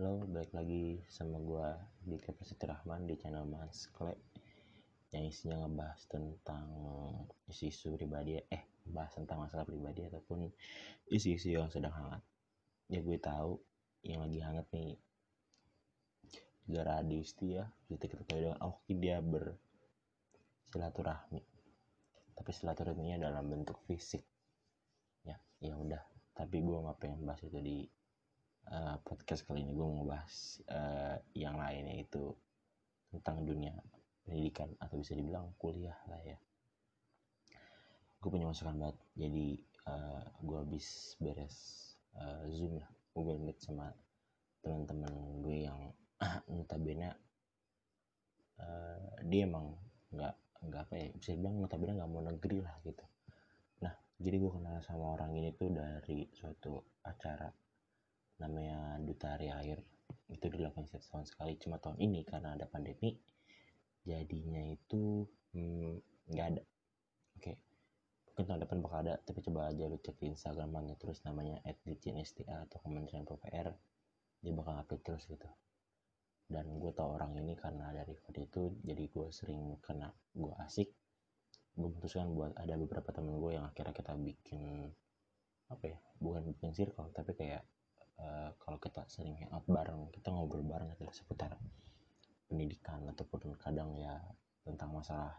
Halo, balik lagi sama gua di Kapasitas Rahman di channel Mas Kle yang isinya ngebahas tentang isu-isu pribadi eh bahas tentang masalah pribadi ataupun isu-isu yang sedang hangat. Ya gue tahu yang lagi hangat nih negara Adisti ya, kita ketahui dengan oh dia bersilaturahmi. Tapi silaturahminya dalam bentuk fisik. Ya, ya udah. Tapi gue nggak pengen bahas itu di uh, podcast kali ini gue mau bahas uh, yang lainnya itu tentang dunia pendidikan atau bisa dibilang kuliah lah ya. Gue punya masukan banget jadi uh, gue habis beres uh, zoom lah. Google Meet sama teman-teman gue yang notabene uh, dia emang nggak nggak apa ya bisa dibilang notabene nggak mau negeri lah gitu. Nah jadi gue kenal sama orang ini tuh dari suatu acara namanya Duta Hari Air itu dilakukan setiap tahun sekali. Cuma tahun ini karena ada pandemi jadinya itu hmm, nggak hmm, ada. Oke okay. mungkin tahun depan bakal ada tapi coba aja lu cek di Instagramnya terus namanya @ditjenSTA atau Kementerian PPR dia bakal update terus gitu. Dan gue tau orang ini karena dari video itu jadi gue sering kena gue asik. Gue memutuskan buat ada beberapa temen gue yang akhirnya kita bikin apa ya bukan bikin circle tapi kayak uh, kalau kita sering hangout bareng kita ngobrol bareng adalah seputar pendidikan ataupun kadang ya tentang masalah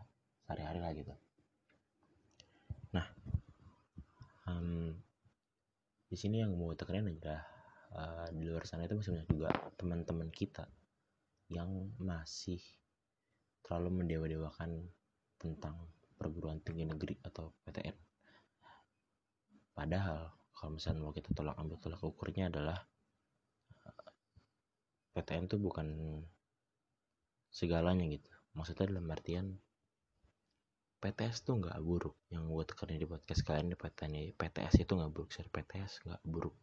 sehari-hari lah gitu. Nah um, di sini yang mau tekenin adalah uh, di luar sana itu masih banyak juga teman-teman kita yang masih terlalu mendewa-dewakan tentang perguruan tinggi negeri atau PTN padahal kalau misalnya mau kita tolak ambil tolak ukurnya adalah PTN itu bukan segalanya gitu. Maksudnya dalam artian PTS tuh nggak buruk. Yang gue tekanin di podcast kalian di PTN PTS itu nggak buruk. Sorry PTS nggak buruk.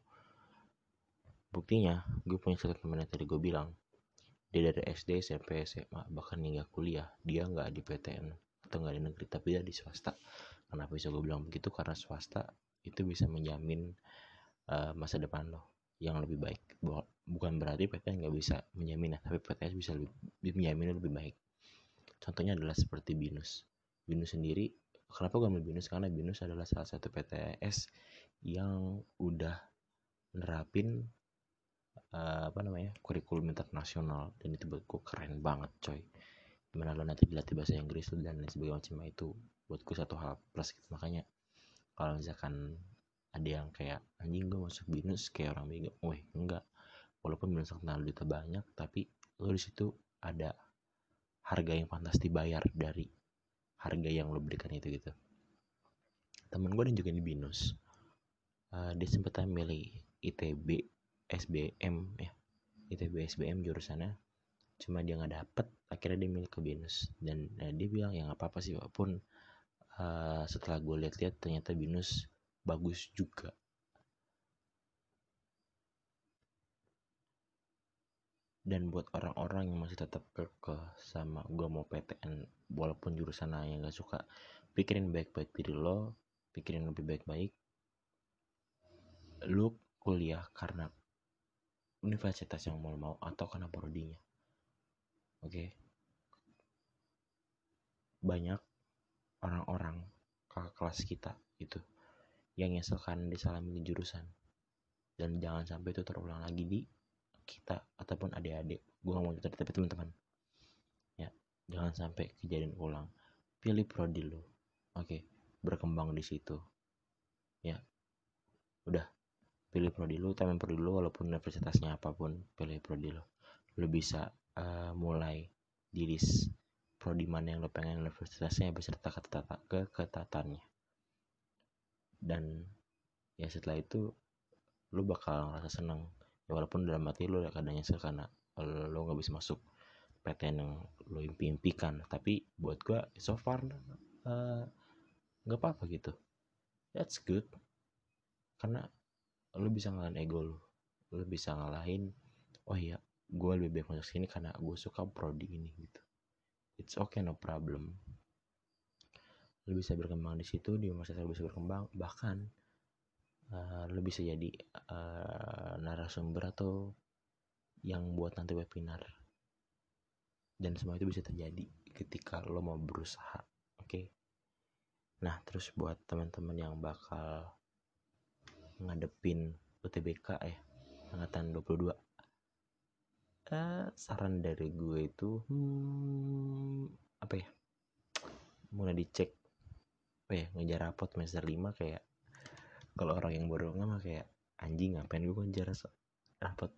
Buktinya gue punya satu teman yang tadi gue bilang. Dia dari SD SMP SMA bahkan hingga kuliah dia nggak di PTN atau nggak di negeri tapi dia di swasta. Kenapa bisa gue bilang begitu? Karena swasta itu bisa menjamin uh, masa depan lo yang lebih baik. Bukan berarti PTN nggak bisa menjamin tapi PTS bisa lebih, menjamin lebih baik. Contohnya adalah seperti binus. Binus sendiri kenapa gue ambil binus? Karena binus adalah salah satu PTS yang udah nerapin uh, apa namanya kurikulum internasional. Dan itu buat gue keren banget coy. Di mana lo nanti dilatih bahasa Inggris dan lain sebagainya macam itu buatku satu hal plus gitu. makanya kalau misalkan ada yang kayak anjing gue masuk binus kayak orang bego weh enggak. Walaupun binus kenal duta banyak tapi lo di situ ada harga yang pantas dibayar dari harga yang lo berikan itu gitu. Temen gue dan juga di binus. Uh, dia sempat milih ITB SBM ya. ITB SBM jurusannya. Cuma dia nggak dapet akhirnya dia milih ke binus. Dan uh, dia bilang ya nggak apa-apa sih walaupun uh, setelah gue lihat-lihat ternyata binus bagus juga. Dan buat orang-orang yang masih tetap kekeh sama gue mau PTN walaupun jurusan yang gak suka pikirin baik-baik diri lo pikirin lebih baik-baik. Lu kuliah karena universitas yang mau mau atau karena prodinya. Oke? Okay? banyak orang-orang kakak kelas kita itu yang nyeselkan disalah milih jurusan. Dan jangan sampai itu terulang lagi di kita ataupun adik-adik. Gue gak mau cerita tapi teman-teman. Ya jangan sampai kejadian ulang. Pilih prodi lo oke berkembang di situ. Ya. Udah. Pilih prodi lo tapi prodi lo walaupun universitasnya apa pun pilih prodi lo lo bisa uh, mulai di list prodi mana yang lo pengen universitasnya beserta ketata ke ketatannya dan ya setelah itu lu bakal ngerasa seneng. Ya walaupun dalam hati lu kadang nyesel karena lu nggak bisa masuk PTN yang lu impi-impikan. Tapi buat gua so far eh, nggak uh, apa-apa gitu. That's good. Karena lu bisa ngalahin ego lu lu bisa ngalahin oh iya gue lebih baik masuk sini karena gue suka prodi ini gitu it's okay no problem. Lu bisa berkembang di situ di masa lu bisa berkembang bahkan uh, lu bisa jadi uh, narasumber atau yang buat nanti webinar. Dan semua itu bisa terjadi ketika lo mau berusaha oke? Okay? nah terus buat teman-teman yang bakal ngadepin UTBK ya angkatan 22 saran dari gue itu hmm, apa ya? Mulai dicek apa ya ngejar rapot semester 5 kayak kalau orang yang nggak mah kayak anjing ngapain gue ngejar rapot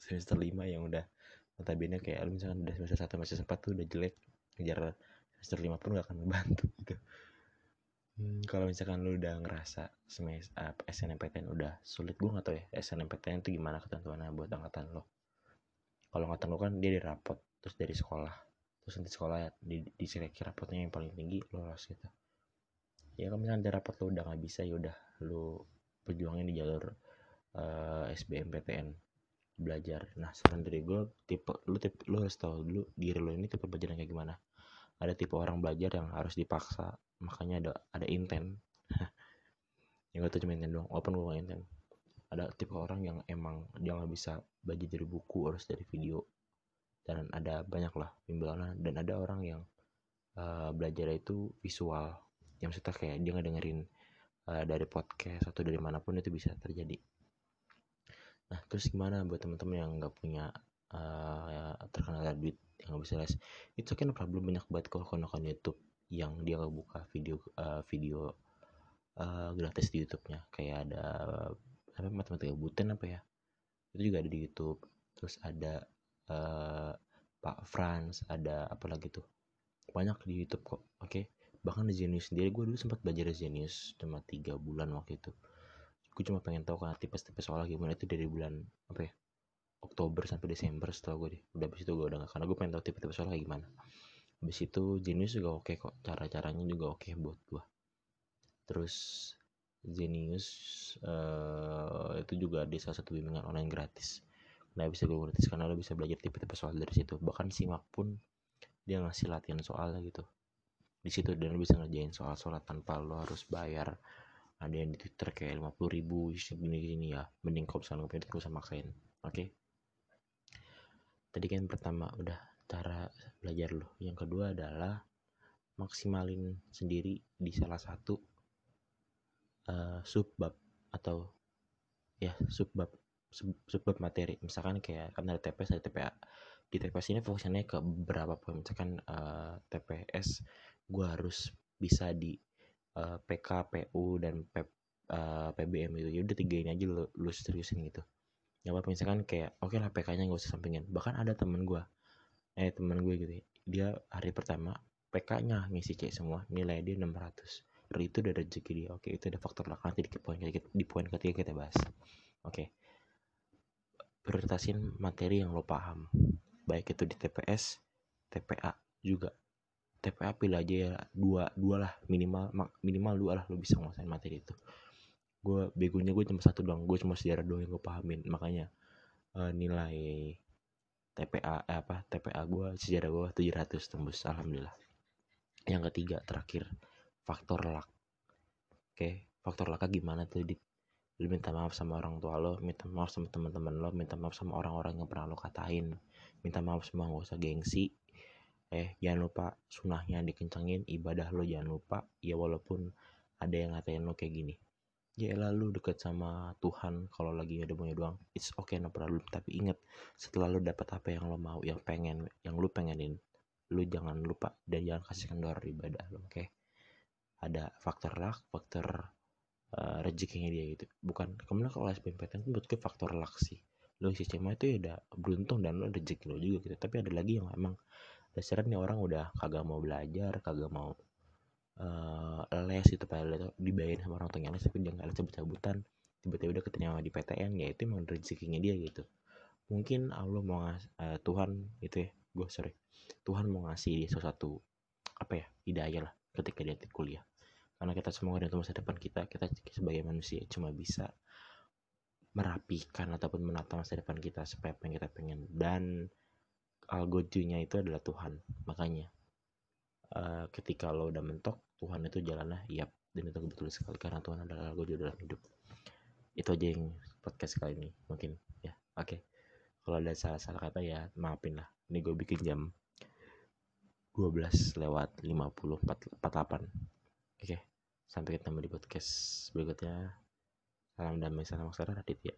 semester 5 yang udah notabene kayak lu misalkan udah semester 1 semester 4 tuh udah jelek ngejar semester 5 pun gak akan membantu gitu. Hmm, kalau misalkan lu udah ngerasa semester uh, SNMPTN udah sulit gue gak tau ya SNMPTN itu gimana ketentuannya buat angkatan lo kalau angkatan lo kan dia di rapot terus dari sekolah. Terus nanti sekolah ya, di, diseleksi rapotnya yang paling tinggi lo lolos gitu. Ya kalau misalkan dari rapot lo udah gak bisa ya udah lu perjuangin di jalur uh, SBMPTN belajar. Nah saran dari gue tipe lu tipe lu harus tahu dulu diri lo ini tipe belajar yang kayak gimana. Ada tipe orang belajar yang harus dipaksa makanya ada ada intent. Yang gue tuh cuma intent doang walaupun gue gak intent ada tipe orang yang emang dia nggak bisa belajar dari buku harus dari video. Dan ada banyak lah bimbingan dan ada orang yang uh, belajar itu visual. Yang maksudnya kayak dia ngedengerin uh, dari podcast atau dari mana pun itu bisa terjadi. Nah terus gimana buat teman-teman yang nggak punya uh, terkenal duit yang nggak bisa les? Itu kan problem banyak banget kalau akun YouTube yang dia nggak buka video uh, video uh, gratis di YouTube-nya. Kayak ada apa matematika buten apa ya? Itu juga ada di YouTube. Terus ada uh, Pak Franz ada apa lagi tuh? Banyak di YouTube kok oke? Okay? bahkan di Zenius sendiri gue dulu sempat belajar Zenius cuma tiga bulan waktu itu. Gue cuma pengen tahu karena tipe-tipe soal gimana itu dari bulan apa ya Oktober sampai Desember setelah gue deh. Udah habis itu gue udah gak karena gue pengen tahu tipe-tipe soal kayak gimana. Habis itu Genius juga oke okay kok cara-caranya juga oke okay buat gue terus Genius uh, itu juga ada salah satu bimbingan online gratis. Nah bisa gue gratis karena lo bisa belajar tipe-tipe soal dari situ. Bahkan simak pun dia ngasih latihan soalnya gitu. Di situ dan lo bisa ngerjain soal-soal tanpa lo harus bayar. Ada yang di Twitter kayak 50 ribu gini-gini ya. Mending kau bisa ngopi itu sama kain oke? Okay? tadi kan pertama udah cara belajar lo. Yang kedua adalah maksimalin sendiri di salah satu uh, subbab atau ya subbab subbab materi misalkan kayak kan ada TPS ada TPA di TPS ini fokusnya ke beberapa poin misalkan uh, eh, TPS gue harus bisa di uh, eh, PK, PU dan P, uh, PBM itu. Udah tiga ini aja lu, lu seriusin gitu. Ya apa misalkan kayak oke okay lah PK-nya gak usah sampingin. Bahkan ada temen gue, eh temen gue gitu. Ya, dia hari pertama PK-nya ngisi C semua, nilai dia 600. Itu udah rezeki dia. Oke, itu ada faktor lah nanti di poin ketiga, di poin ketiga kita bahas. Oke. Prioritasin materi yang lo paham. Baik itu di TPS, TPA juga TPA pilih aja ya dua dua lah minimal minimal dua lah lo bisa nguasain materi itu gue begonya gue cuma satu doang gue cuma sejarah doang yang gue pahamin makanya uh, nilai TPA eh, apa TPA gue sejarah gue 700 tembus alhamdulillah yang ketiga terakhir faktor luck. Oke faktor lucknya gimana tuh di lu minta maaf sama orang tua lo minta maaf sama teman-teman lo minta maaf sama orang-orang yang pernah lo katain minta maaf semua gak usah gengsi. Eh jangan lupa sunahnya dikencengin ibadah lo jangan lupa ya walaupun ada yang ngatain lo kayak gini. Ya lalu deket sama Tuhan kalau lagi ada punya doang it's okay no problem. Tapi inget setelah lo dapat apa yang lo mau yang pengen yang lo pengenin lo jangan lupa dan jangan kasih kendor ibadah lo oke? okay? Ada faktor luck faktor uh, rezekinya dia gitu. Bukan kemudian kalau SBMPTN itu buat faktor luck sih. Lo CMA itu ya udah beruntung dan lo rezeki lo juga gitu. Tapi ada lagi yang emang dasarnya orang udah kagak mau belajar kagak mau uh, les itu padahal dibayarin sama orang tuanya les tapi dia nggak les cabut-cabutan. Tiba-tiba udah keterima di PTN ya itu emang rezekinya dia gitu. Mungkin Allah mau ngas uh, Tuhan itu ya. Gue sorry. Tuhan mau ngasih dia sesuatu apa ya hidayah lah ketika dia kuliah karena kita semua ada masa depan kita kita sebagai manusia cuma bisa merapikan ataupun menata masa depan kita supaya apa yang kita pengen. Dan algojunya itu adalah Tuhan. Makanya uh, ketika lo udah mentok Tuhan itu jalannya yap dan itu betul sekali. Karena Tuhan adalah algojo dalam hidup. Itu aja yang podcast kali ini mungkin ya. Oke. Okay. kalau ada salah-salah kata ya maafin lah. Ini gue bikin jam 12 lewat 50 48 oke sampai ketemu di podcast berikutnya. Salam damai salam sejahtera Raditya